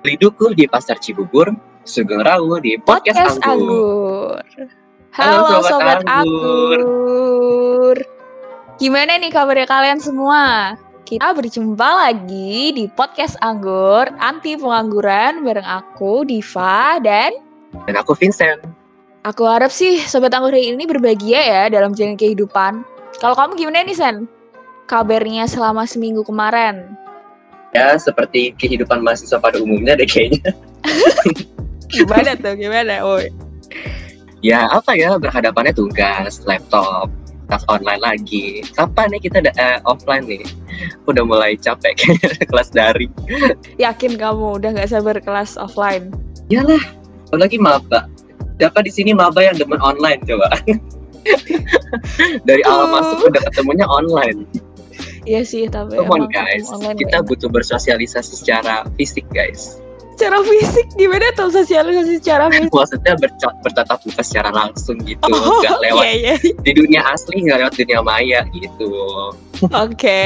Beli duku di Pasar Cibubur, Sugeng Rawu di Podcast, Podcast Anggur. Anggur. Halo, Halo, Sobat Sobat, Anggur. Anggur. Gimana nih kabarnya kalian semua? Kita berjumpa lagi di Podcast Anggur, anti pengangguran bareng aku, Diva, dan Dan aku Vincent. aku harap sih Sobat Anggur hari ini berbahagia ya dalam jalan kehidupan. Kalau kamu gimana nih, Sen? Kabarnya selama seminggu kemarin? Ya, seperti kehidupan mahasiswa pada umumnya deh kayaknya. Gimana tuh, gimana? Woi. Ya, apa ya, berhadapannya tugas, laptop, kelas online lagi. Kapan nih kita da- eh, offline nih? Udah mulai capek kayaknya kelas daring. Yakin kamu udah nggak sabar kelas offline? Yalah, apalagi maba. Siapa di sini maba yang demen online coba? Dari awal masuk udah ketemunya online. Iya sih, tapi Come on guys, online kita butuh bersosialisasi secara fisik guys. secara fisik gimana tuh sosialisasi secara fisik? Maksudnya berca- bertatap muka secara langsung gitu, Oh, nggak lewat iya, iya. di dunia asli, nggak lewat dunia maya gitu. Oke.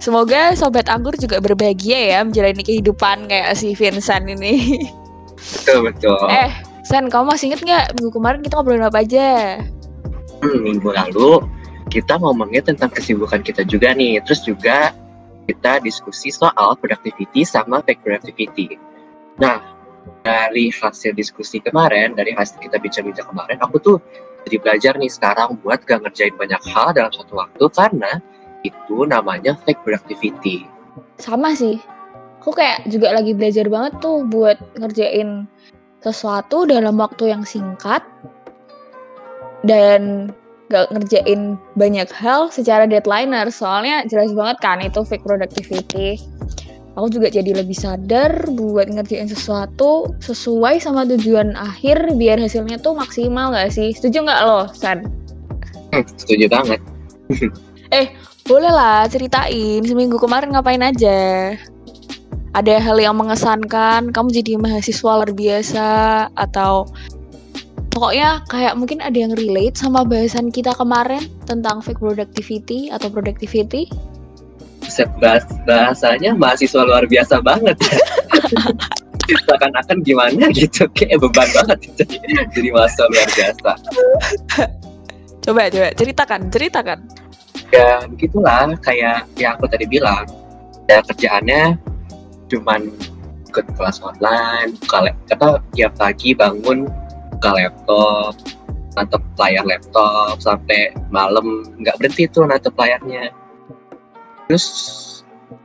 Semoga sobat anggur juga berbahagia ya menjalani kehidupan kayak si Vincent ini. Betul betul. Eh, Sen, kamu masih inget nggak minggu kemarin kita ngobrolin apa aja? Hmm, minggu lalu kita ngomongnya tentang kesibukan kita juga nih. Terus juga kita diskusi soal productivity sama fake productivity. Nah, dari hasil diskusi kemarin, dari hasil kita bincang-bincang kemarin, aku tuh jadi belajar nih sekarang buat gak ngerjain banyak hal dalam satu waktu karena itu namanya fake productivity. Sama sih. Aku kayak juga lagi belajar banget tuh buat ngerjain sesuatu dalam waktu yang singkat dan gak ngerjain banyak hal secara deadlineer soalnya jelas banget kan itu fake productivity. Aku juga jadi lebih sadar buat ngerjain sesuatu sesuai sama tujuan akhir biar hasilnya tuh maksimal gak sih? Setuju nggak lo San? Hmm, setuju banget. Boleh lah ceritain seminggu kemarin ngapain aja? Ada hal yang mengesankan? Kamu jadi mahasiswa luar biasa? Atau pokoknya kayak mungkin ada yang relate sama bahasan kita kemarin tentang fake productivity atau productivity. Bahas bahasanya mahasiswa luar biasa banget. Ya. Seakan-akan gimana gitu, kayak beban banget jadi, jadi mahasiswa luar biasa. coba coba. Ceritakan ceritakan. Ya begitulah, kayak yang aku tadi bilang, ya kerjaannya cuman ikut kelas online, buka lap- apa tiap pagi bangun buka laptop, natep layar laptop sampai malam nggak berhenti tuh natep layarnya. Terus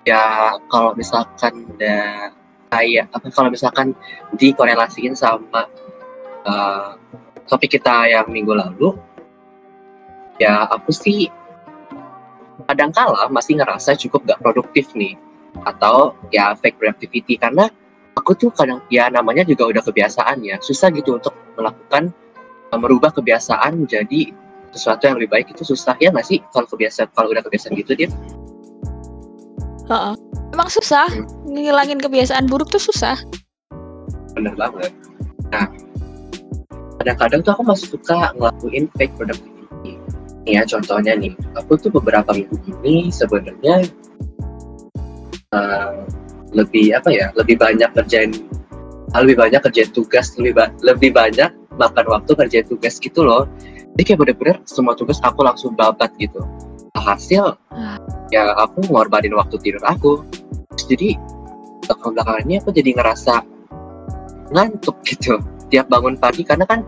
ya kalau misalkan ada kayak apa kalau misalkan dikorelasiin sama uh, topik kita yang minggu lalu, ya aku sih kadangkala masih ngerasa cukup gak produktif nih atau ya fake productivity karena aku tuh kadang ya namanya juga udah kebiasaan ya. Susah gitu untuk melakukan uh, merubah kebiasaan menjadi sesuatu yang lebih baik itu susah. Ya nggak sih kalau kebiasaan kalau udah kebiasaan gitu dia Heeh. emang susah? Ngilangin kebiasaan buruk tuh susah? Bener banget. Nah kadang-kadang tuh aku masih suka ngelakuin fake productivity nih ya contohnya nih. Aku tuh beberapa minggu ini sebenarnya eh, lebih apa ya lebih banyak kerjain lebih banyak kerjain tugas lebih ba- lebih banyak makan waktu kerjain tugas gitu loh. Jadi kayak bener-bener semua tugas aku langsung babat gitu. Hasil Ah. ya aku ngorbanin waktu tidur aku. Jadi belakang belakangannya aku jadi ngerasa ngantuk gitu tiap bangun pagi. Karena kan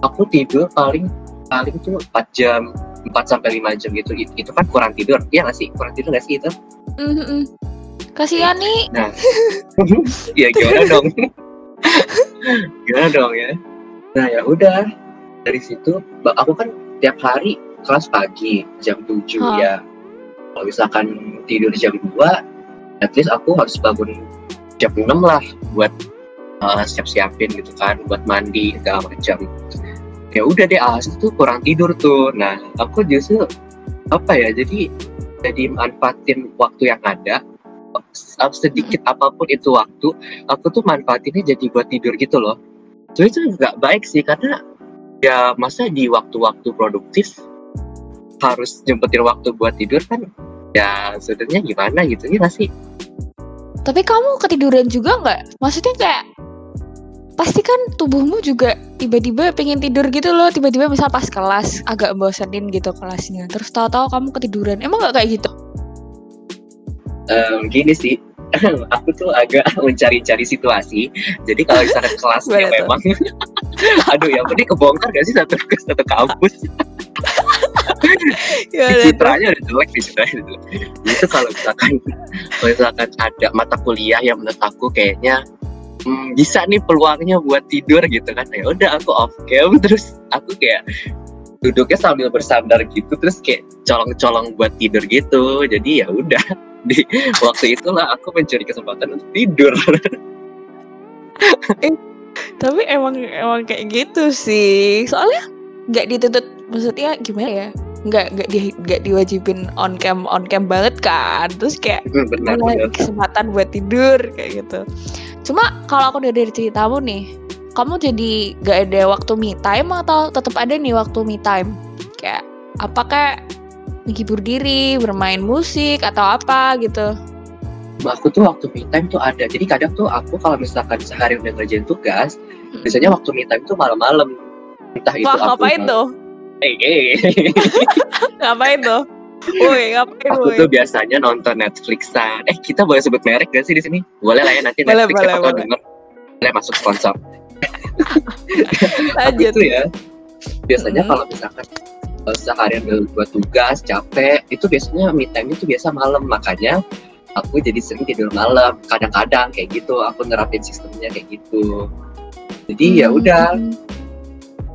aku tidur paling paling tuh 4 jam 4 sampai 5 jam gitu. Itu, kan kurang tidur. Iya nggak sih? Kurang tidur nggak sih itu? Mhm. Kasihan nih nah. Ya gimana dong? Gimana dong ya? Nah ya udah. Dari situ aku kan tiap hari kelas pagi jam 7 Hah. ya. Kalau misalkan tidur jam 2 at least aku harus bangun jam 6 lah buat uh, siap-siapin gitu kan buat mandi segala macam. Ya udah deh alhasil tuh kurang tidur tuh. Nah aku justru apa ya jadi jadi manfaatin waktu yang ada sedikit apa pun itu waktu aku tuh manfaatinnya jadi buat tidur gitu loh. So itu nggak baik sih karena ya masa di waktu-waktu produktif harus nyempetin waktu buat tidur kan ya sebenarnya gimana gitu ya sih? Tapi kamu ketiduran juga nggak? Maksudnya kayak pasti kan tubuhmu juga tiba-tiba pengen tidur gitu loh tiba-tiba misal pas kelas agak bosenin gitu kelasnya terus tahu-tahu kamu ketiduran. Emang nggak kayak gitu um, gini sih aku tuh agak mencari-cari situasi. Jadi kalau misalnya kelasnya Gimana tuh? memang aduh ya ini kebongkar gak sih satu satu kampus? Citranya udah jelek nih citranya udah jelek. Itu kalau misalkan kalau misalkan ada mata kuliah yang menurut aku kayaknya hmm, bisa nih peluangnya buat tidur gitu kan. Ya udah aku off cam terus aku kayak duduknya sambil bersandar gitu terus kayak colong-colong buat tidur gitu. Jadi ya udah. Di waktu itulah aku mencuri kesempatan untuk tidur. Tapi emang emang kayak gitu sih. Soalnya nggak dituntut maksudnya gimana ya? Nggak nggak di nggak diwajibin on cam on cam banget kan? Terus kayak Hmm, benar benar. kesempatan buat tidur kayak gitu. Cuma kalau aku udah dari ceritamu nih kamu jadi gak ada waktu me time atau tetap ada nih waktu me time? Kayak apakah menghibur diri bermain musik atau apa gitu? Aku tuh waktu me time tuh ada. Jadi kadang tuh aku kalau misalkan sehari udah ngerjain tugas biasanya waktu me time tuh malam-malam. Entah itu wah aku ngapain tuh? Eh, eh. ngapain tuh? Woi, ngapain aku woi? tuh biasanya nonton Netflixan. Eh kita boleh sebut merek gak sih di sini? Boleh lah ya nanti Boleh, Netflix boleh, tahu boleh. denger. Boleh masuk sponsor Lanjut. tuh ya biasanya Hmm. kalau misalkan eh, seharian buat tugas capek itu biasanya me time itu biasa malam. Makanya aku jadi sering tidur malam. Kadang-kadang kayak gitu aku nerapin sistemnya kayak gitu. Jadi ya Hmm. udah.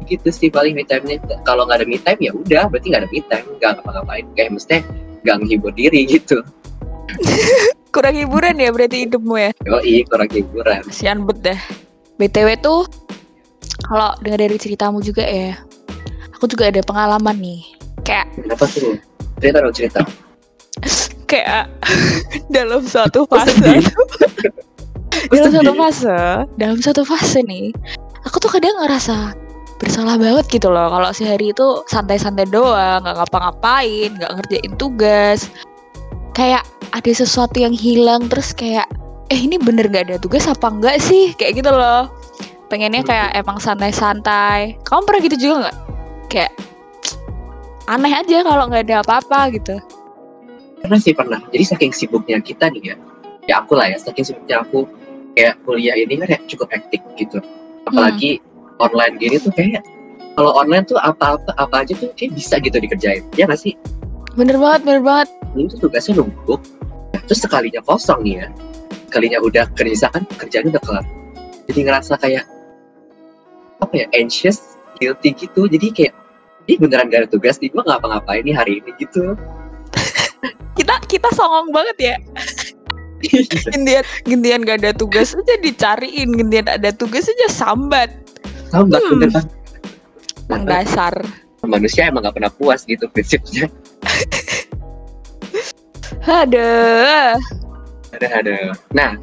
Gitu sih paling me time-nya. Kalau nggak ada me time ya udah. Berarti nggak ada me time nggak ngapa-ngapain. Kayak mesti nggak menghibur diri gitu. Kurang hiburan ya berarti hidupmu ya? Yoi, kurang hiburan. Kasihan bet dah btw tuh kalau dengar dari ceritamu juga ya aku juga ada pengalaman nih. Kayak kenapa tuh cerita dong cerita. Kayak dalam suatu Kok fase. dalam satu fase dalam satu fase nih aku tuh kadang ngerasa bersalah banget gitu loh. Kalau sehari itu santai-santai doang nggak ngapa-ngapain nggak ngerjain tugas. Kayak ada sesuatu yang hilang terus kayak eh ini bener gak ada tugas apa enggak sih? Kayak gitu loh. Pengennya kayak emang santai-santai. Kamu pernah gitu juga nggak? Kayak aneh aja kalau nggak ada apa-apa gitu. Pernah sih pernah. Jadi saking sibuknya kita nih ya ya aku lah ya saking sibuknya aku kayak kuliah ini kan kayak cukup hektik gitu. Apalagi online gini tuh kayak kalau online tuh apa-apa apa aja tuh kayak bisa gitu dikerjain. Ya nggak sih? Bener banget bener banget. Ini tuh tugasnya numpuk terus sekalinya kosong nih ya sekalinya udah kerja kan kerjaan udah kelar. Jadi ngerasa kayak apa ya anxious guilty gitu. Jadi kayak ini beneran gak ada tugas nih gue ngapa-ngapain nih hari ini gitu. Kita kita songong banget ya. Gantian gantian gak ada tugas aja dicariin gantian ada tugas aja sambat. Sambat Hmm. bener kan Emang dasar manusia emang gak pernah puas gitu prinsipnya. Ada ada nah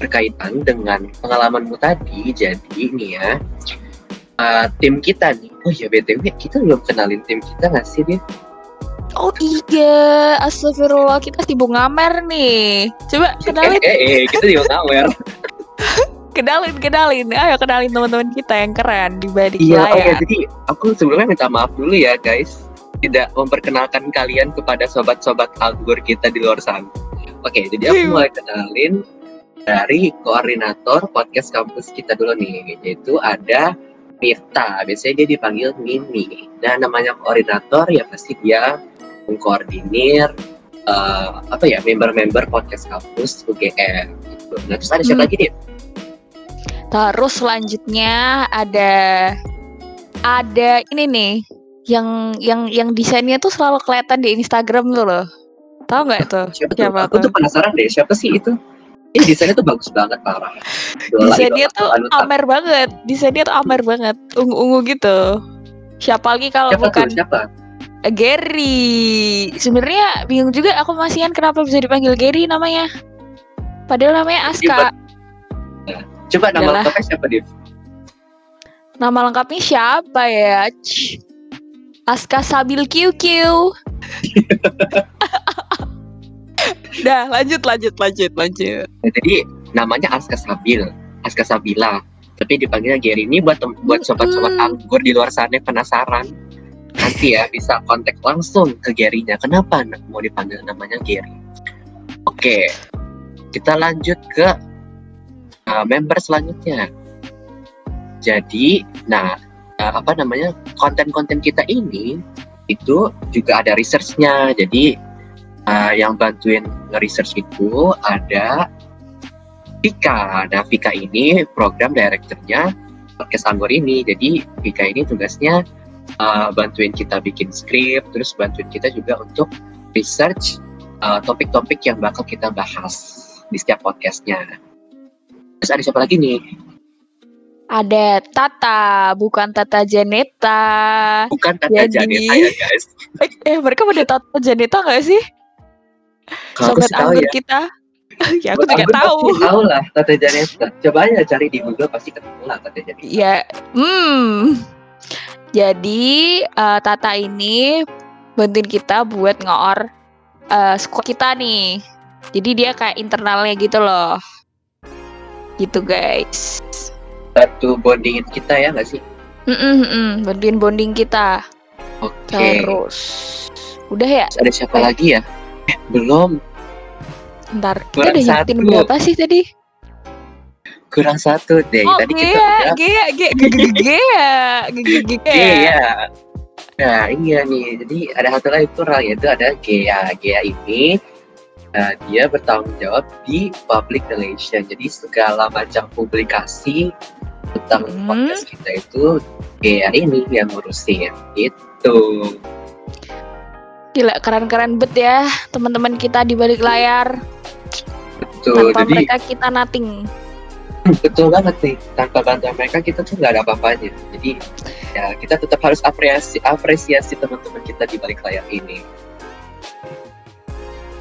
berkaitan dengan pengalamanmu tadi jadi ini ya eh, tim kita nih. Oh ya btw kita belum kenalin tim kita nggak sih dia oh iya astagfirullah kita sibuk ngamer nih. Coba kenalin. eh, eh, eh, kita juga ngawer kenalin kenalin. Ayo kenalin teman-teman kita yang keren di balik iya ya layar jadi aku sebelumnya minta maaf dulu ya guys. Tidak memperkenalkan kalian kepada sobat-sobat Algur kita di luar sana. Oke, jadi aku Iya. mulai kenalin dari koordinator podcast kampus kita dulu nih, yaitu ada Mirta. Biasanya dia dipanggil Mimi. Nah, namanya koordinator ya pasti dia mengkoordinir eh, apa ya member-member podcast kampus UGM. Gitu. Nah, terus ada siapa Hmm. lagi nih? terus selanjutnya ada ada ini nih yang yang yang desainnya tuh selalu kelihatan di Instagram tuh loh tahu nggak tuh Siapa tuh? Siapa aku tuh? tuh penasaran deh, siapa sih itu? Ini desainnya tuh bagus banget parah. Desainnya idola, tuh amer banget desainnya tuh amer banget ungu-ungu gitu siapa lagi kalau Siapa bukan tuh? Siapa? Gary sebenarnya bingung juga aku masihan kenapa bisa dipanggil Gary namanya padahal namanya Aska Coba nama Adalah- lengkapnya siapa dia? nama lengkapnya siapa ya. Aska Sabil QQ Dah, lanjut, lanjut, lanjut, lanjut. Nah, jadi namanya Aska Sabil, Aska Sabila. Tapi dipanggilnya Gary ini buat buat sobat-sobat Mm. anggur di luar sana penasaran. Nanti ya bisa kontak langsung ke Gary-nya. Kenapa na- mau dipanggil namanya Gary? Oke, kita lanjut ke uh, member selanjutnya. Jadi, nah uh, apa namanya konten-konten kita ini itu juga ada researchnya. Jadi uh, yang bantuin nge-research itu ada Vika. Nah, Vika ini program directornya podcast Anggur ini. Jadi Vika ini tugasnya uh, bantuin kita bikin skrip, terus bantuin kita juga untuk research uh, topik-topik yang bakal kita bahas di setiap podcastnya. Terus ada siapa lagi nih? Ada Tata, bukan Tata Janeta. Bukan Tata Jadi- Janeta ya guys. Eh, eh, mereka pada Tata Janeta nggak sih? Kalau aku Sobat anggur ya. kita. ya, aku juga Anggur tahu. Tahu lah Tata Janeta. Coba aja cari di Google pasti ketemu lah Tata Janeta. Ya, hmm. Jadi eh, Tata ini bantuin kita buat ngeor eh, squad kita nih. Jadi dia kayak internalnya gitu loh. Gitu guys. Satu bondingin kita ya nggak sih? Mm-mm-mm, bantuin bonding kita. Oke. Terus. Udah ya? Ada siapa lagi ya? Eh, belum. Ntar kita Kurang udah nyebutin satu. berapa sih tadi? Kurang satu deh. Oh, Tadi kita Gea, Gea, Gea, Gea, Gea, Gea, Gea, Gea. Gea. Nah, iya nih. Jadi ada satu lagi kurang yaitu ada Gea. Gea ini uh, dia bertanggung jawab di public relation. Jadi segala macam publikasi tentang Hmm. podcast kita itu Gea ini yang ngurusin. Gitu. Gila, keren-keren bet ya teman-teman kita di balik layar. Betul. Tanpa Jadi mereka kita nothing. betul banget nih. Tanpa bantuan mereka kita tuh nggak ada apa-apanya. Jadi ya kita tetap harus apresiasi apresiasi teman-teman kita di balik layar ini.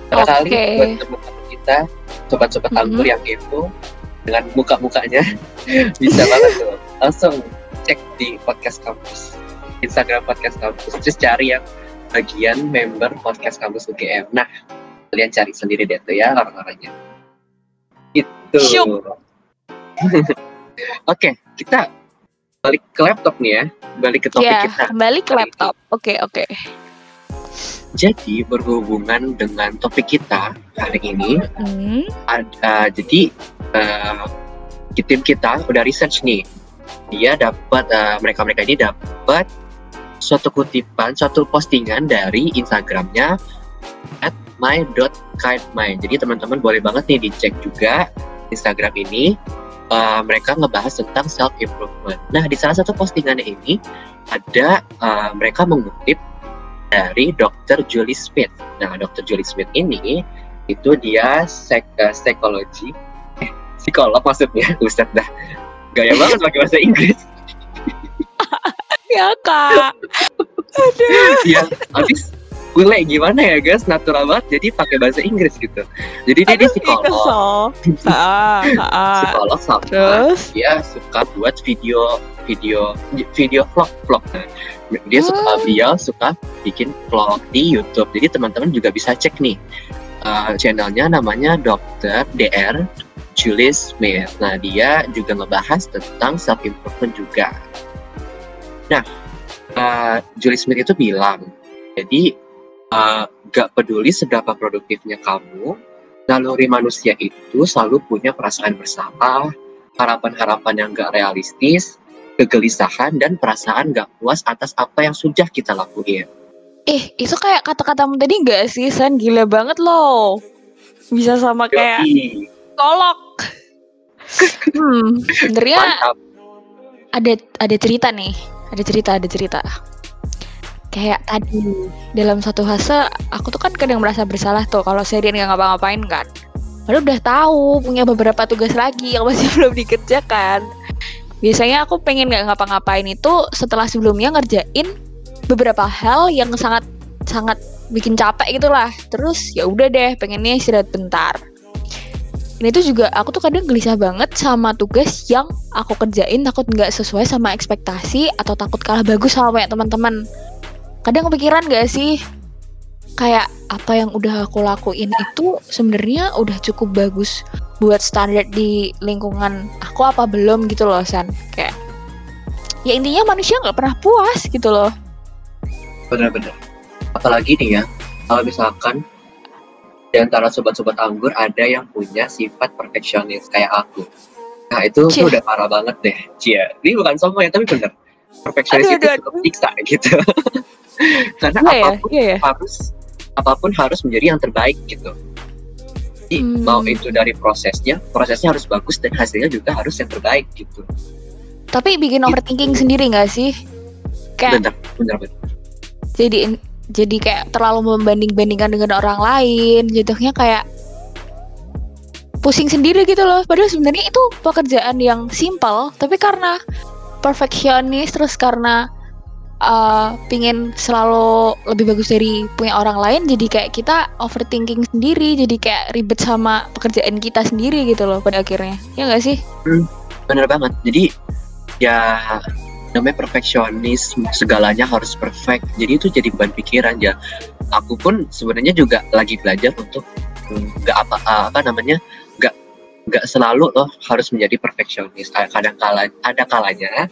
Barangkali Oke. buat teman-teman kita, sobat-sobat Mhm. anggur yang kepo dengan muka-mukanya bisa banget tuh langsung cek di podcast kampus Instagram podcast kampus terus cari yang bagian member podcast kampus UGM. Nah kalian cari sendiri deh tuh ya orang-orangnya. Itu. Oke kita balik ke laptop nih ya, balik ke topik Ya, kita. kembali ke laptop. Oke, oke. Jadi berhubungan dengan topik kita hari ini, Hmm. ada jadi eh, tim kita udah research nih dia dapat eh, mereka-mereka ini dapat suatu kutipan suatu postingan dari Instagramnya at my.kindmy jadi teman-teman boleh banget nih dicek juga Instagram ini. Eh, mereka ngebahas tentang self improvement nah di salah satu postingannya ini ada eh, mereka mengutip dari Dr. Julie Smith. Nah Dr. Julie Smith ini itu dia sek eh, psikologi. Eh, psikolog maksudnya Ustadz. Dah gaya banget pakai bahasa Inggris Ya, Kak. ya habis bule gimana ya guys natural banget jadi pakai bahasa Inggris gitu jadi dia, dia Aduh, psikolog. Ah, ah. psikolog sama Terus? dia suka buat video video video vlog vlog dia suka Hmm. dia suka bikin vlog di YouTube jadi teman-teman juga bisa cek nih uh, channelnya namanya Dr. DR Julie Smith nah dia juga ngebahas tentang self improvement juga nah uh, Julie Smith itu bilang jadi uh, gak peduli seberapa produktifnya kamu naluri manusia itu selalu punya perasaan bersalah harapan-harapan yang gak realistis, kegelisahan, dan perasaan gak puas atas apa yang sudah kita lakuin. Eh, itu kayak kata-katamu tadi nggak sih, San? Gila banget loh. Bisa sama kayak Yoi, kolok. Hmm, sebenarnya ada ada cerita nih. Ada cerita, ada cerita. Kayak tadi dalam satu fase aku tuh kan kadang merasa bersalah tuh kalau seharian nggak ngapa-ngapain kan. Padahal udah tahu punya beberapa tugas lagi yang masih belum dikerjakan. Biasanya aku pengen nggak ngapa-ngapain itu setelah sebelumnya ngerjain beberapa hal yang sangat sangat bikin capek gitulah. Terus ya udah deh pengennya istirahat bentar. Ini tuh juga aku tuh kadang gelisah banget sama tugas yang aku kerjain takut nggak sesuai sama ekspektasi atau takut kalah bagus sama banyak teman-teman. Kadang kepikiran gak sih? kayak apa yang udah aku lakuin itu sebenarnya udah cukup bagus buat standar di lingkungan aku apa belum gitu loh San kayak ya intinya manusia nggak pernah puas gitu loh benar-benar apalagi nih ya kalau misalkan di antara sobat-sobat anggur ada yang punya sifat perfeksionis kayak aku. Nah itu tuh Cie. udah parah banget deh. Cia ini bukan sombong ya tapi bener. Perfeksionis itu cukup siksa gitu. Karena ya apa pun iya ya. harus apa pun harus menjadi yang terbaik gitu. Jadi Hmm. mau itu dari prosesnya prosesnya harus bagus dan hasilnya juga harus yang terbaik gitu. Tapi bikin overthinking sendiri nggak sih? Kayak bener bener bener jadi jadi kayak terlalu membanding-bandingkan dengan orang lain jatuhnya kayak pusing sendiri gitu loh. Padahal sebenarnya itu pekerjaan yang simpel tapi karena perfeksionis terus karena uh, pingin selalu lebih bagus dari punya orang lain jadi kayak kita overthinking sendiri jadi kayak ribet sama pekerjaan kita sendiri gitu loh pada akhirnya. Ya nggak sih? Bener banget. Jadi ya namanya perfeksionis segalanya harus perfect. Jadi itu jadi beban pikiran ya. Aku pun sebenarnya juga lagi belajar untuk mm, nggak apa apa namanya nggak nggak selalu loh harus menjadi perfeksionis. Kadang kala ada kalanya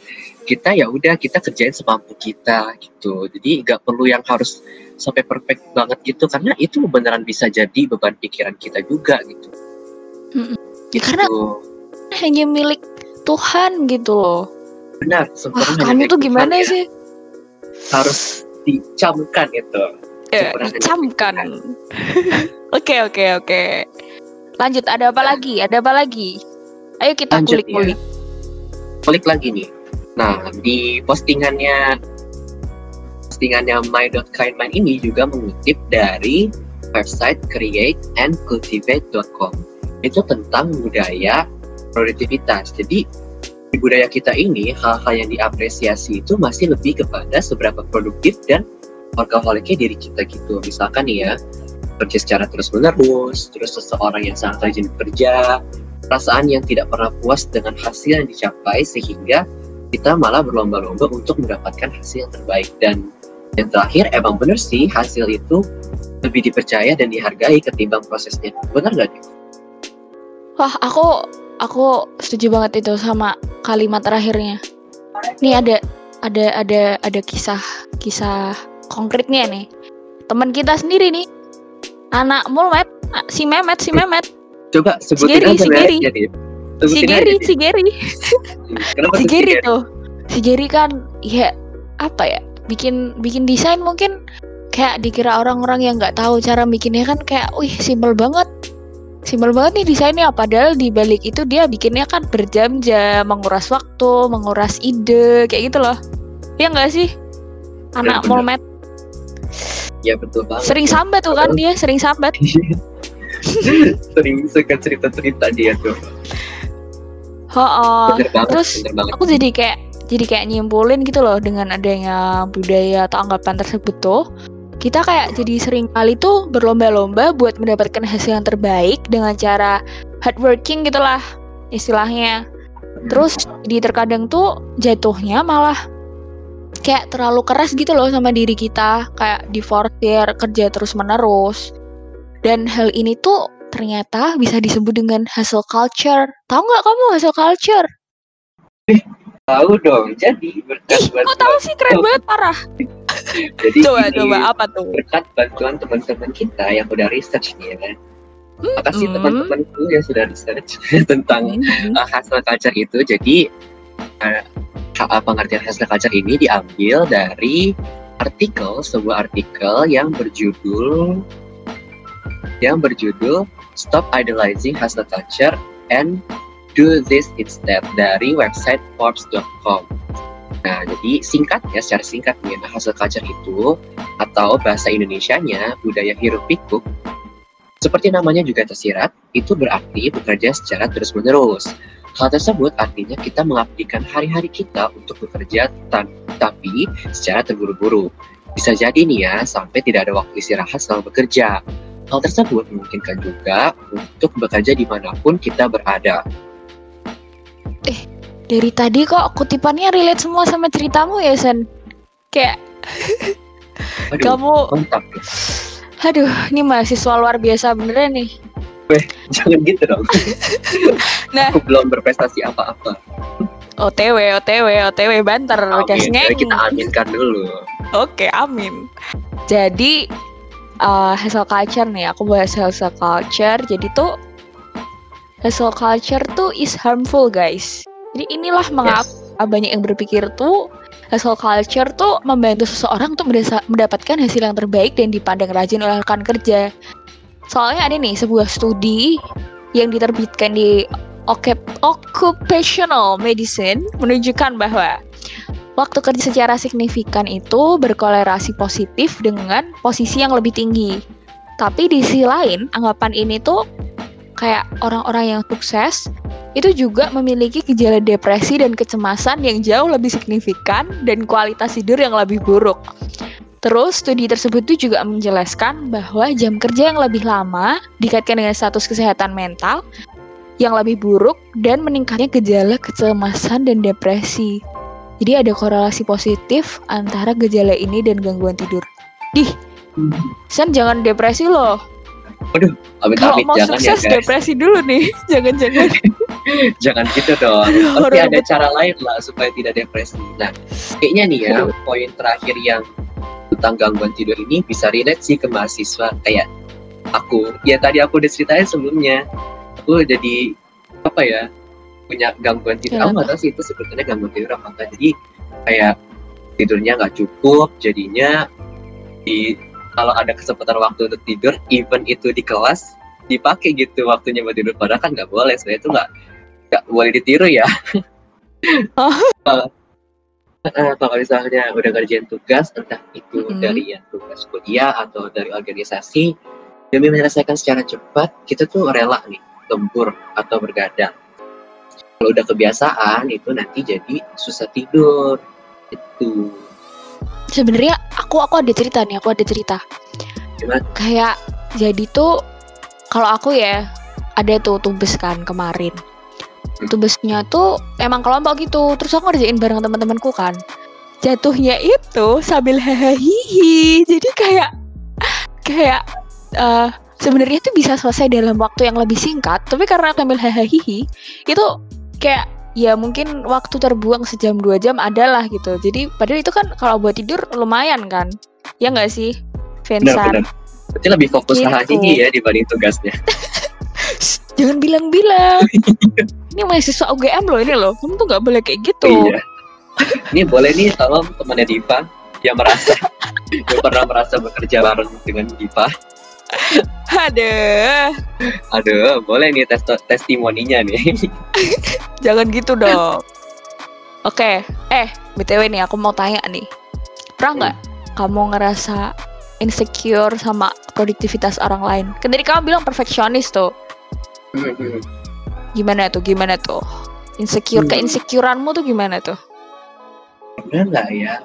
kita ya udah kita kerjain semampu kita gitu. Jadi nggak perlu yang harus sampai perfect banget gitu karena itu beneran bisa jadi beban pikiran kita juga gitu. Ya karena Gitu. hanya milik Tuhan gitu loh benar wah hanya kamu tuh gimana ya. sih harus dicamkan itu Eh, dicamkan. Oke oke oke. Lanjut ada apa lagi? Ada apa lagi? Ayo kita Lanjut, kulik-kulik. klik lagi nih nah di postingannya postingannya my.kindmind ini juga mengutip dari website createandcultivate.com itu tentang budaya produktivitas jadi di budaya kita ini hal-hal yang diapresiasi itu masih lebih kepada seberapa produktif dan workaholicnya diri kita gitu. Misalkan nih ya kerja secara terus menerus terus seseorang yang sangat rajin bekerja perasaan yang tidak pernah puas dengan hasil yang dicapai sehingga kita malah berlomba-lomba untuk mendapatkan hasil yang terbaik. Dan yang terakhir emang bener sih hasil itu lebih dipercaya dan dihargai ketimbang prosesnya. Bener nggak nih? Wah aku aku setuju banget itu sama kalimat terakhirnya. Nih ada ada ada ada kisah kisah konkretnya nih. Teman kita sendiri nih. Anak Mulmet, ah, si Memet, si Memet, Coba sebutin Gary, aja si Gary. mereknya nih. si Gary, si Gary. Kenapa si tuh Gary tuh si Gary kan ya apa ya bikin bikin desain mungkin kayak dikira orang-orang yang nggak tahu cara bikinnya kan kayak wih simpel banget simpel banget nih desainnya. Padahal di balik itu dia bikinnya kan berjam-jam menguras waktu menguras ide kayak gitu loh. Ya nggak sih? Anak Bener-bener. molmet Ya betul banget. sering sambat tuh kan dia sering sambat. Sering suka cerita-cerita dia tuh. oh, bener banget, terus aku jadi kayak jadi kayak nyimpulin gitu loh dengan adanya budaya atau anggapan tersebut tuh kita kayak jadi sering kali tuh berlomba-lomba buat mendapatkan hasil yang terbaik dengan cara hardworking gitulah istilahnya. Terus di terkadang tuh jatuhnya malah kayak terlalu keras gitu loh sama diri kita kayak diforsir kerja terus menerus dan hal ini tuh ternyata bisa disebut dengan hustle culture. Tahu nggak kamu hustle culture tahu dong. Jadi berkat Ih, kok bantuan, tahu sih keren banget parah. jadi Coba gini, coba apa tuh? berkat bantuan teman-teman kita yang udah research nih ya. Makasih Mm. teman-temanku yang sudah research tentang uh, hasil culture itu. Jadi uh, ha- pengertian hasil culture ini diambil dari artikel sebuah artikel yang berjudul yang berjudul Stop Idolizing Hustle Culture and Do This Instead dari website Forbes.com. Nah, jadi singkatnya, secara singkat nih, nah, hustle culture itu atau bahasa Indonesianya budaya hiruk pikuk seperti namanya juga tersirat, itu berarti bekerja secara terus-menerus. Hal tersebut artinya kita mengabdikan hari-hari kita untuk bekerja tapi secara terburu-buru. Bisa jadi nih ya, sampai tidak ada waktu istirahat selama bekerja. Hal tersebut memungkinkan juga untuk bekerja di mana pun kita berada. Dari tadi kok kutipannya relate semua sama ceritamu ya, Sen? Kayak Aduh, kamu mantap. Aduh, ini mahasiswa luar biasa beneran nih. Jangan gitu dong. Nah. Aku belum berprestasi apa-apa. OTW, OTW, OTW banter, Amin. Jadi ngeng. kita aminkan dulu. Oke, amin. Jadi uh, hustle culture nih, aku bahas hustle culture. Jadi tuh hustle culture tuh is harmful, guys. Jadi inilah mengapa banyak yang berpikir tuh hustle culture tuh membantu seseorang untuk mendapatkan hasil yang terbaik dan dipandang rajin oleh rekan kerja. Soalnya ada nih sebuah studi yang diterbitkan di Occup- Occupational Medicine menunjukkan bahwa waktu kerja secara signifikan itu berkolerasi positif dengan posisi yang lebih tinggi. Tapi di sisi lain, anggapan ini tuh kayak orang-orang yang sukses itu juga memiliki gejala depresi dan kecemasan yang jauh lebih signifikan dan kualitas tidur yang lebih buruk. Terus studi tersebut itu juga menjelaskan bahwa jam kerja yang lebih lama dikaitkan dengan status kesehatan mental yang lebih buruk dan meningkatnya gejala kecemasan dan depresi. Jadi ada korelasi positif antara gejala ini dan gangguan tidur. Dih, Sen jangan depresi loh. Kalau Amit-amit mau jangan ya sukses guys. depresi dulu nih. Jangan-jangan. Jangan gitu dong. Pasti ada betul. cara lain lah supaya tidak depresi. Nah, kayaknya nih ya, Aduh. poin terakhir yang tentang gangguan tidur ini bisa relate sih ke mahasiswa kayak aku. Ya tadi aku udah ceritain sebelumnya. Aku jadi apa ya punya gangguan tidur. Aku nggak tahu sih itu sebetulnya gangguan tidur apa enggak. Jadi kayak tidurnya nggak cukup. Jadinya di kalau ada kesempatan waktu untuk tidur, even itu di kelas dipakai gitu waktunya buat tidur. Padahal kan nggak boleh. Sebenarnya itu nggak nggak boleh ditiru ya. Oh. Eh, kalau misalnya udah ngerjain tugas, entah itu Mm-mm. dari yang tugas kuliah atau dari organisasi, demi menyelesaikan secara cepat, kita tuh rela nih lembur atau bergadang. Kalau udah kebiasaan, itu nanti jadi susah tidur. Itu. Sebenarnya aku aku ada cerita nih, aku ada cerita. Gimana? Kayak jadi tuh kalau aku ya ada tuh tugas kan kemarin. Hmm. Tugasnya tuh emang kelompok gitu. Terus aku ngerjain bareng teman-temanku kan. Jatuhnya itu sambil hahaha. Jadi kayak kayak eh, sebenarnya tuh bisa selesai dalam waktu yang lebih singkat, tapi karena aku sambil hahaha itu kayak ya mungkin waktu terbuang sejam dua jam adalah gitu. Jadi padahal itu kan kalau buat tidur lumayan kan. Ya nggak sih? Vincent? Benar-benar. Berarti lebih fokus Gitu. hahaha ya dibanding tugasnya. Jangan bilang-bilang. ini mahasiswa UGM loh ini loh. Kamu tuh nggak boleh kayak gitu. Iya. Ini boleh nih tolong temannya Diva yang merasa yang pernah merasa bekerja bareng dengan Diva. Aduh, Aduh, boleh nih tes testimoninya nih. jangan gitu dong. Oke, eh btw nih aku mau tanya nih. Pernah nggak kamu ngerasa insecure sama produktivitas orang lain? Kan tadi kamu bilang perfeksionis tuh. Gimana tuh? Gimana tuh? Insecure, Hmm. keinsecureanmu tuh gimana tuh? Pernah nggak ya?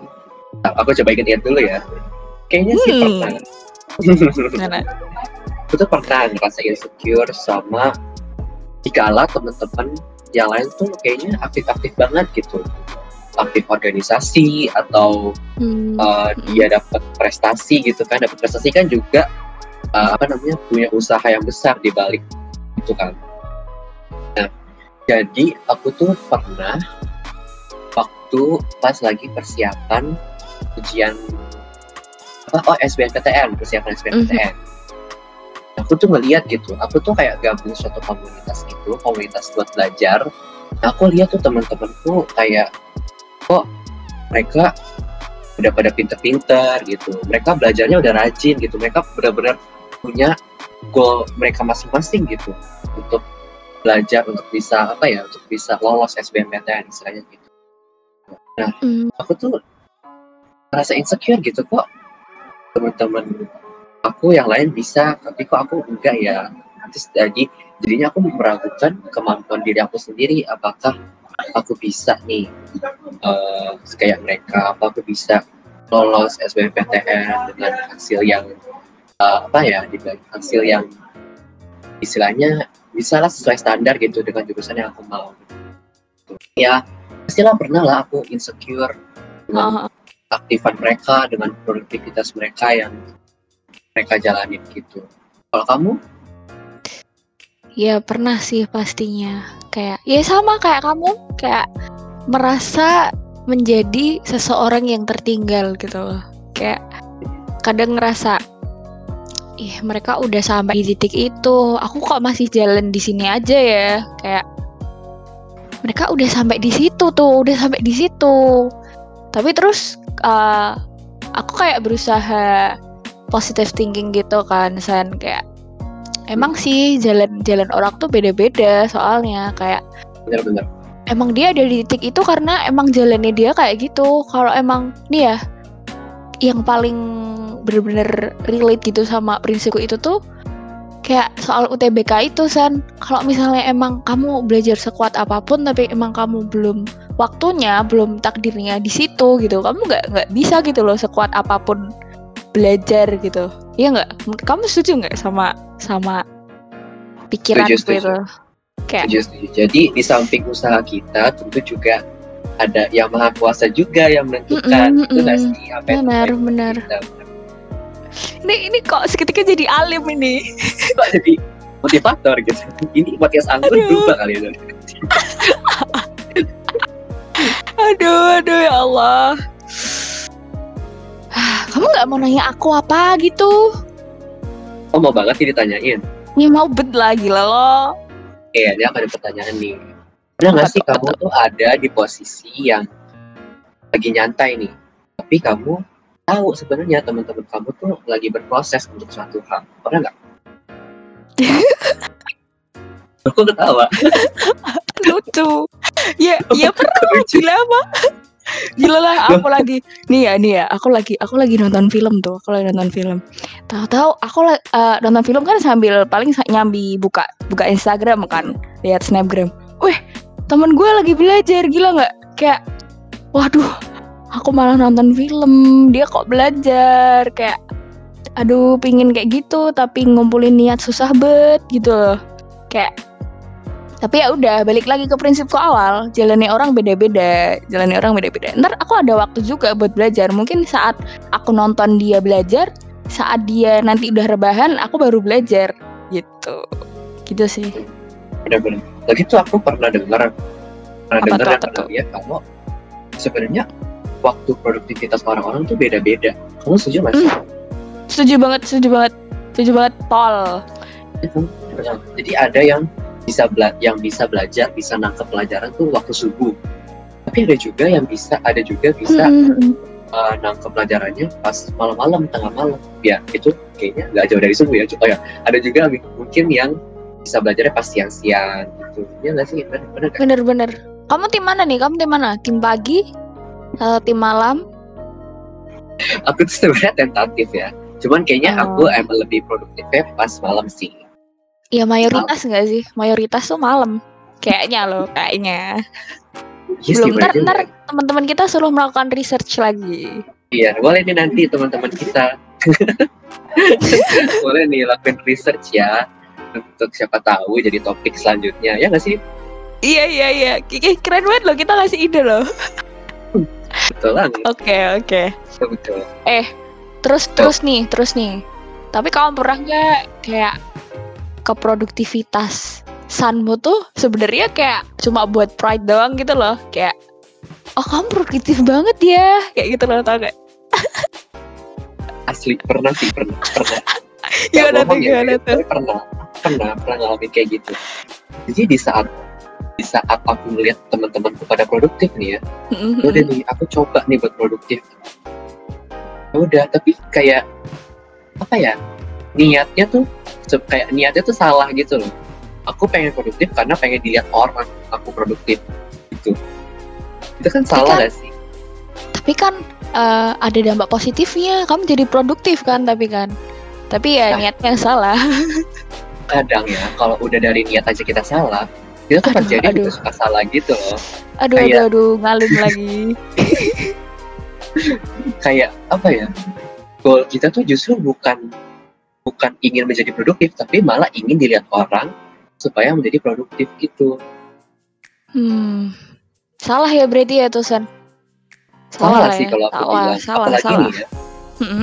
Aku coba inget-inget dulu ya. Kayaknya sih Hmm. pernah. Gimana? Aku tuh pernah ngerasa insecure sama dikala teman-teman yang lain tuh kayaknya aktif-aktif banget gitu. Aktif organisasi atau Hmm. uh, dia dapat prestasi gitu kan. Dapat prestasi kan juga uh, apa namanya punya usaha yang besar di balik itu kan. Nah, jadi aku tuh pernah waktu pas lagi persiapan ujian apa oh SBMPTN persiapan SBMPTN aku tuh ngeliat gitu aku tuh kayak gabung suatu komunitas itu komunitas buat belajar. Nah, aku lihat tuh teman-temanku kayak kok mereka udah pada pinter-pinter gitu mereka belajarnya udah rajin gitu mereka benar-benar punya goal mereka masing-masing gitu untuk belajar untuk bisa apa ya untuk bisa lolos SBMPTN istilahnya gitu. Hmm. aku tuh merasa insecure gitu kok teman-teman aku yang lain bisa tapi kok aku enggak ya? Terus jadi jadinya aku meragukan kemampuan diri aku sendiri apakah aku bisa nih eh, kayak mereka apa aku bisa lolos SBMPTN dengan hasil yang eh, apa ya dengan hasil yang istilahnya bisa lah sesuai standar gitu dengan jurusan yang aku mau. Ya pastilah pernah lah aku insecure dengan Ah, aktifan mereka dengan produktivitas mereka yang mereka jalanin gitu kalau kamu Ya pernah sih pastinya. Kayak ya sama kayak kamu, kayak merasa menjadi seseorang yang tertinggal gitu loh. Kayak kadang ngerasa ih mereka udah sampai di titik itu, aku kok masih jalan di sini aja ya. Kayak mereka udah sampai di situ tuh, udah sampai di situ. Tapi terus uh, aku kayak berusaha positive thinking gitu kan, San. Kayak emang sih jalan-jalan orang tuh beda-beda soalnya. Kayak bener-bener emang dia ada di titik itu karena emang jalannya dia kayak gitu. Kalau emang nih ya yang paling bener-bener relate gitu sama prinsipku itu tuh kayak soal UTBK itu san. Kalau misalnya emang kamu belajar sekuat apa pun tapi emang kamu belum waktunya belum takdirnya di situ gitu. Kamu nggak nggak bisa gitu loh sekuat apa pun belajar gitu. Iya nggak? Kamu setuju nggak sama sama pikiran Setuju, setuju. itu kayak Setuju, setuju. jadi di samping usaha kita tentu juga ada yang maha kuasa juga yang menentukan mm-mm. sih? Apa yang benar benar. kita. ini ini kok seketika jadi alim ini? Kok jadi motivator gitu? Ini podcast anggur berubah kali ya aduh aduh ya Allah Ah, kamu nggak mau nanya aku apa gitu oh mau banget sih ditanyain ya mau bet lah gila lo Iya, dia ada pertanyaan nih. Pernah nggak Apa sih apa kamu tuh ada di posisi yang lagi nyantai nih, tapi kamu tahu sebenarnya teman-teman kamu tuh lagi berproses untuk suatu hal. Pernah nggak? Aku ketawa. lucu ya ya pernah gila apa? Gila lah aku lagi nih ya nih ya aku lagi aku lagi nonton film tuh aku lagi nonton film. Tahu-tahu aku eh, nonton film kan sambil paling nyambi buka buka Instagram kan lihat snapgram. Weh temen gue lagi belajar gila nggak? Kayak waduh aku malah nonton film dia kok belajar kayak aduh pingin kayak gitu tapi ngumpulin niat susah bet gitu loh. Kayak tapi ya udah balik lagi ke prinsipku awal. Jalannya orang beda-beda jalannya orang beda-beda. Ntar aku ada waktu juga buat belajar. Mungkin saat aku nonton dia belajar saat dia nanti udah rebahan aku baru belajar. Gitu. Gitu sih. Bener-bener. Lagi tuh aku pernah dengar, pernah dengar dan pernah lihat kalau sebenarnya waktu produktivitas orang-orang tuh beda-beda. Kamu setuju nggak sih? setuju banget setuju banget. Setuju banget Paul. Benar. Jadi ada yang bisa bela yang bisa belajar, bisa nangkep pelajaran tuh waktu subuh. Tapi ada juga yang bisa, ada juga bisa Mm-mm. uh, nangkep pelajarannya pas malam-malam, tengah malam. Ya itu kayaknya nggak jauh dari subuh ya. Oh ya, ada juga mungkin yang bisa belajarnya pas siang-siang gitu. Ya nggak sih? Bener, bener nggak? bener-bener kamu tim mana nih kamu tim mana tim pagi atau tim malam Aku tuh sebenarnya tentatif ya. Cuman kayaknya Oh. aku emang lebih produktifnya pas malam sih. Ya mayoritas nggak sih? Mayoritas tuh malam. Kayaknya loh kayaknya. Yes, belum gimana ntar ntar teman-teman kita suruh melakukan research lagi. Iya, boleh nih nanti teman-teman kita. boleh nih lakuin research ya. Untuk siapa tahu jadi topik selanjutnya. Ya nggak sih? Iya iya iya, Kiki keren banget loh kita ngasih ide loh. betul banget Oke oke. betul, betul. Terus terus nih terus nih. Tapi kamu pernah nggak kayak keproduktivitas Sanmu tuh sebenarnya kayak cuma buat pride doang gitu loh. Kayak oh kamu produktif banget ya kayak gitu loh tau gak? asli pernah sih pernah pernah Gimana tuh ya, gimana tuh? pernah pernah pernah ngalamin kayak gitu jadi di saat di saat aku melihat teman-temanku pada produktif nih ya Mm-mm. udah nih aku coba nih buat produktif Ya udah tapi kayak apa ya niatnya tuh kayak niatnya tuh salah gitu loh aku pengen produktif karena pengen dilihat orang aku produktif gitu itu kan salah kan- gak sih Tapi kan eh, ada dampak positifnya. Kamu jadi produktif kan tapi kan. Tapi ya Nah. niatnya salah. kadang ya kalau udah dari niat aja kita salah kita tuh Aduh, juga aduh. suka salah gitu loh Aduh Kayak- aduh aduh ngalim lagi. kayak apa ya goal kita tuh justru bukan bukan ingin menjadi produktif tapi malah ingin dilihat orang supaya menjadi produktif gitu Hmm. Salah ya berarti ya Tusan. salah lah sih ya. kalau aku salah, bilang salah, apalagi salah. nih ya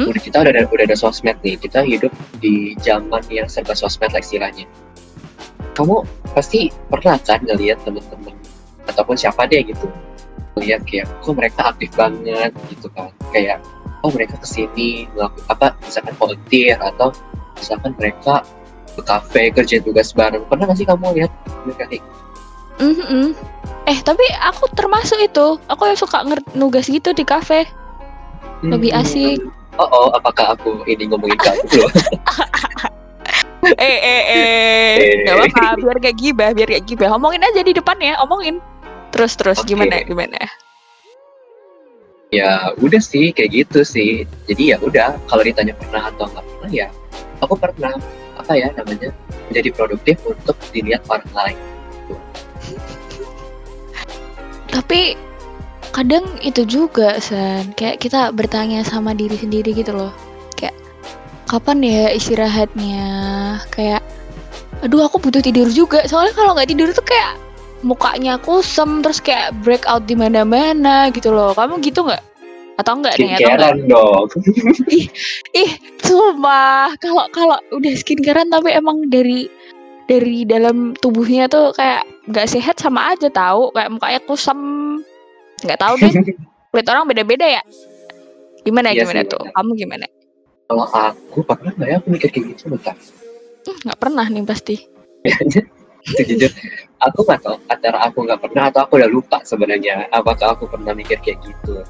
udah kita udah ada udah ada sosmed nih kita hidup di zaman yang serba sosmed lah istilahnya kamu pasti pernah kan ngeliat temen-temen ataupun siapa deh gitu ngeliat kayak kok mereka aktif banget gitu kan kayak oh mereka ke sini ngelakuin apa misalkan volunteer atau misalkan mereka ke kafe kerja tugas bareng pernah nggak sih kamu lihat mereka kayak Mhm. Eh tapi aku termasuk itu. Aku yang suka nugas gitu di kafe. Lebih hmm, asik. oh oh apakah aku ini ngomongin kamu loh eh eh eh. Gak apa-apa. Biar gak gibah, biar gak gibah. Omongin aja di depan ya, omongin. Terus terus Oke. gimana gimana? ya udah sih kayak gitu sih jadi ya udah kalau ditanya pernah atau nggak pernah ya aku pernah apa ya namanya menjadi produktif untuk dilihat orang lain Tapi kadang itu juga San. Kayak kita bertanya sama diri sendiri gitu loh. Kayak kapan ya istirahatnya? Kayak aduh aku butuh tidur juga. Soalnya kalau nggak tidur tuh kayak mukanya kusem terus kayak breakout di mana-mana gitu loh. Kamu gitu nggak? Atau enggak nih? Atau enggak? dong. Ih, sumpah. Kalau kalau udah skincarean tapi emang dari dari dalam tubuhnya tuh kayak nggak sehat sama aja tahu kayak mukanya kusam. Nggak tahu deh. Kulit orang beda-beda ya? Gimana Iya gimana sih, tuh? kamu gimana? Kalau aku pernah nggak ya aku mikir kayak gitu bentar? Nggak pernah nih pasti. Itu jujur aku nggak tahu antara aku nggak pernah atau aku udah lupa sebenarnya apakah aku pernah mikir kayak gitu.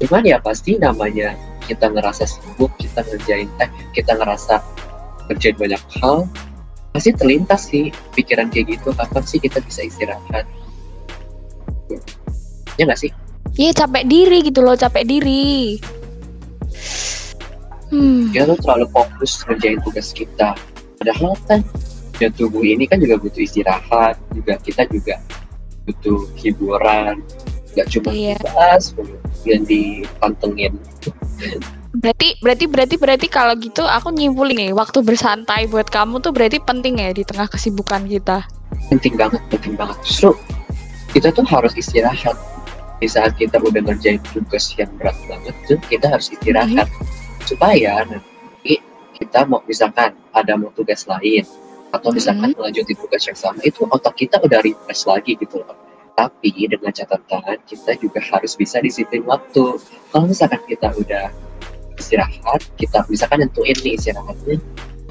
Cuman ya pasti namanya kita ngerasa sibuk kita ngerjain eh kita ngerasa kerjain banyak hal pasti terlintas sih pikiran kayak gitu kapan sih kita bisa istirahat? Ya nggak sih? Iya capek diri gitu loh capek diri. Hmm. Kita tuh terlalu fokus ngerjain tugas kita. Padahal kan ya tubuh ini kan juga butuh istirahat juga kita juga butuh hiburan. Nggak cuma Iya. tugas yang dipantengin. Berarti berarti berarti berarti kalau gitu aku nyimpulin nih waktu bersantai buat kamu tuh berarti penting ya di tengah kesibukan kita? Penting banget penting banget. Justru kita tuh harus istirahat. Di saat kita udah ngerjain tugas yang berat banget tuh kita harus istirahat. Supaya nanti kita mau misalkan ada mau tugas lain atau misalkan melanjutin tugas yang sama itu otak kita udah refresh lagi gitu loh. Tapi dengan catatan kita juga harus bisa disiplin waktu. Kalau misalkan kita udah istirahat kita misalkan nentuin nih istirahatnya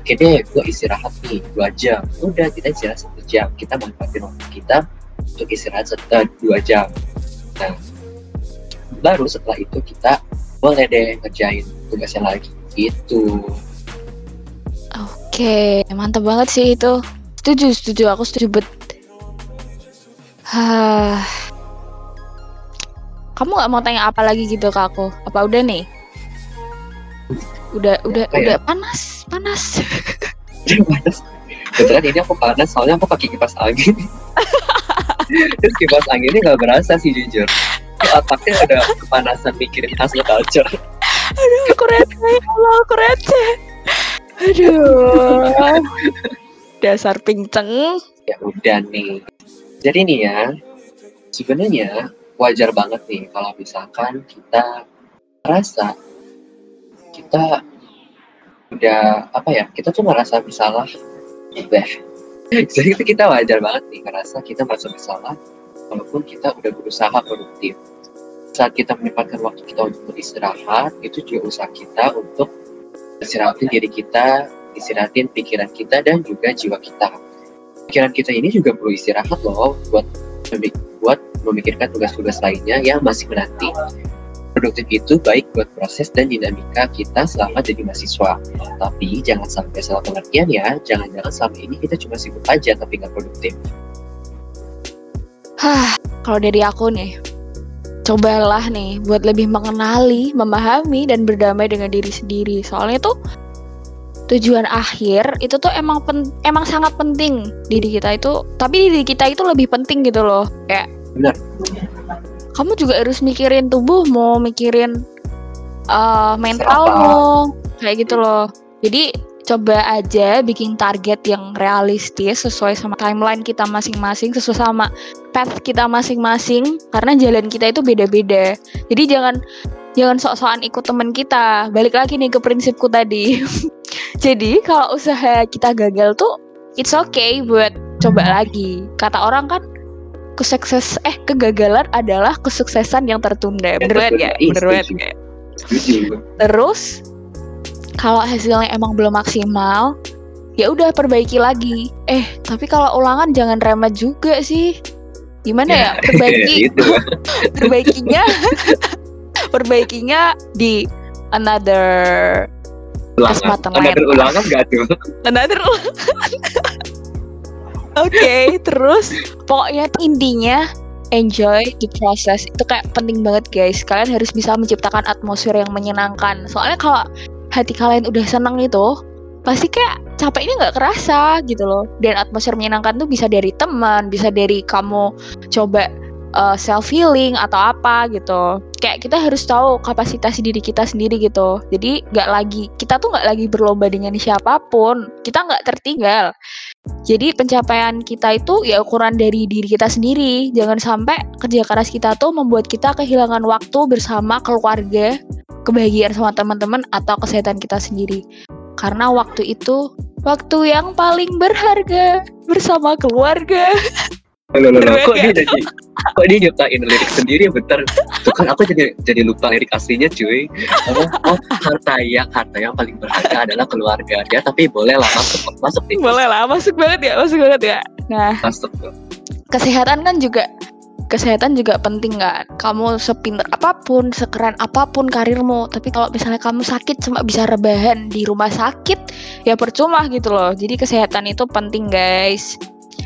oke deh gue istirahat nih dua jam. Udah kita istirahat satu jam. Kita manfaatin waktu kita untuk istirahat satu dua jam. Nah baru setelah itu kita boleh deh ngerjain tugasnya lagi. Gitu Oke, mantap banget sih itu. Setuju, setuju. Aku setuju bet. Hah. Kamu nggak mau tanya apa lagi gitu ke aku? Apa udah nih? Udah, udah, Apa ya? udah panas, panas. panas kebetulan ini aku panas soalnya aku pakai kipas angin terus kipas anginnya nggak berasa sih jujur otaknya udah kepanasan mikirin hasil culture Aduh, aku receh, ya Allah, aku receh. Aduh. Dasar pinceng. ya udah nih jadi nih ya sebenarnya wajar banget nih kalau misalkan kita merasa kita udah apa ya kita tuh merasa bersalah Beh. jadi kita wajar banget nih ngerasa kita merasa bersalah walaupun kita udah berusaha produktif saat kita menyempatkan waktu kita untuk beristirahat itu juga usaha kita untuk istirahatin diri kita istirahatin pikiran kita dan juga jiwa kita pikiran kita ini juga perlu istirahat loh buat buat memikirkan tugas-tugas lainnya yang masih menanti. Produktif itu baik buat proses dan dinamika kita selama jadi mahasiswa. Tapi jangan sampai salah pengertian ya, jangan-jangan selama ini kita cuma sibuk aja tapi nggak produktif. Hah, kalau dari aku nih, cobalah nih buat lebih mengenali, memahami, dan berdamai dengan diri sendiri. Soalnya tuh tujuan akhir itu tuh emang pen- emang sangat penting diri kita itu. Tapi diri kita itu lebih penting gitu loh. Kayak Benar. kamu juga harus mikirin tubuhmu, mikirin uh, mentalmu, kayak gitu loh. Jadi coba aja bikin target yang realistis sesuai sama timeline kita masing-masing, sesuai sama path kita masing-masing karena jalan kita itu beda-beda. Jadi jangan jangan sok-sokan ikut temen kita. Balik lagi nih ke prinsipku tadi. Jadi kalau usaha kita gagal tuh it's okay buat coba lagi. Kata orang kan kesukses eh kegagalan adalah kesuksesan yang tertunda. Bener banget ya? Bener banget ya? Terus kalau hasilnya emang belum maksimal, ya udah perbaiki lagi. Eh, tapi kalau ulangan jangan remet juga sih. Gimana ya, ya perbaiki? Gitu. perbaikinya perbaikinya di another kesempatan lain. Another ulangan gak tuh? Another ulangan. Oke, okay, terus pokoknya intinya enjoy the process itu kayak penting banget guys. Kalian harus bisa menciptakan atmosfer yang menyenangkan. Soalnya kalau hati kalian udah seneng itu, pasti kayak capeknya nggak kerasa gitu loh. Dan atmosfer menyenangkan tuh bisa dari teman, bisa dari kamu coba uh, self healing atau apa gitu. Kayak kita harus tahu kapasitas diri kita sendiri gitu. Jadi nggak lagi kita tuh nggak lagi berlomba dengan siapa pun. Kita nggak tertinggal. Jadi pencapaian kita itu ya ukuran dari diri kita sendiri. Jangan sampai kerja keras kita tuh membuat kita kehilangan waktu bersama keluarga kebahagiaan sama teman-teman atau kesehatan kita sendiri. Karena waktu itu waktu yang paling berharga bersama keluarga. Loh, loh, loh, kok dia jadi kok dia nyiptain lirik sendiri? Bentar. Tuh kan aku jadi jadi lupa lirik aslinya cuy. Oh, oh harta yang harta yang paling berharga adalah keluarga dia tapi boleh lah masuk masuk nih. Boleh lah masuk banget ya masuk banget ya. Nah masuk. kesehatan kan juga kesehatan juga penting kan kamu sepinter apa pun sekeren apa pun karirmu tapi kalau misalnya kamu sakit cuma bisa rebahan di rumah sakit ya percuma gitu loh jadi kesehatan itu penting guys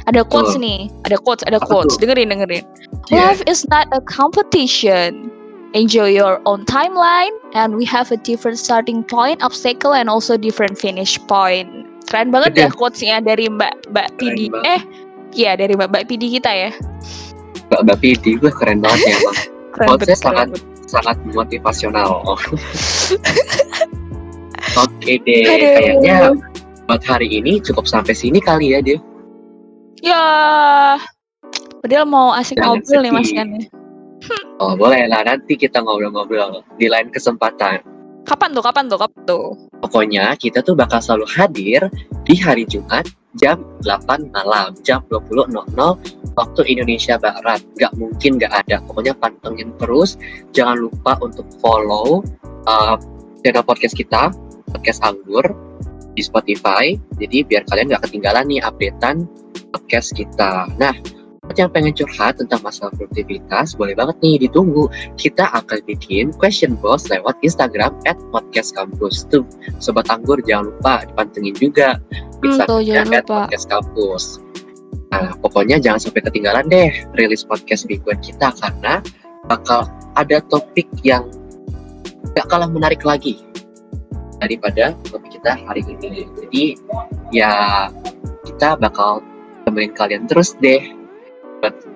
ada quotes oh. nih, ada quotes, ada quotes. Dengerin, dengerin. Yeah. Life is not a competition. Enjoy your own timeline, and we have a different starting point, obstacle, and also different finish point. Keren banget ya quotesnya dari Mbak Mbak Pidi. Eh, iya dari Mbak Mbak Pidi kita ya. Mbak Mbak Pidi, gue keren banget ya, Bang. Quotesnya sangat sangat motivasional. Oh. Oke deh, Aduh. kayaknya buat hari ini cukup sampai sini kali ya, dia. Ya, padahal mau asik Jangan ngobrol nih Mas kan. Oh boleh lah, nanti kita ngobrol-ngobrol di lain kesempatan. Kapan tuh? Kapan tuh? Kapan tuh? Pokoknya kita tuh bakal selalu hadir di hari Jumat jam 8 malam, jam 20.00 waktu Indonesia Barat. Gak mungkin gak ada. Pokoknya pantengin terus. Jangan lupa untuk follow uh, channel podcast kita, Podcast Anggur, di Spotify. Jadi biar kalian gak ketinggalan nih updatean podcast kita. Nah, buat yang pengen curhat tentang masalah produktivitas, boleh banget nih ditunggu. Kita akan bikin question box lewat Instagram at podcast kampus. Tuh, Sobat Anggur jangan lupa dipantengin juga. Instagram hmm, at podcast kampus. Nah, pokoknya jangan sampai ketinggalan deh rilis podcast mingguan kita karena bakal ada topik yang gak kalah menarik lagi daripada topik kita hari ini. Jadi ya kita bakal temenin kalian terus deh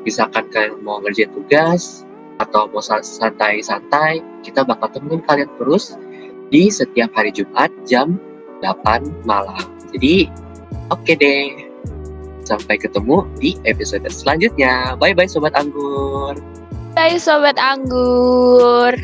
misalkan kalian mau ngerjain tugas atau mau santai-santai kita bakal temenin kalian terus di setiap hari Jumat jam 8 malam. Jadi oke okay deh. Sampai ketemu di episode selanjutnya. Bye bye sobat anggur. Bye sobat anggur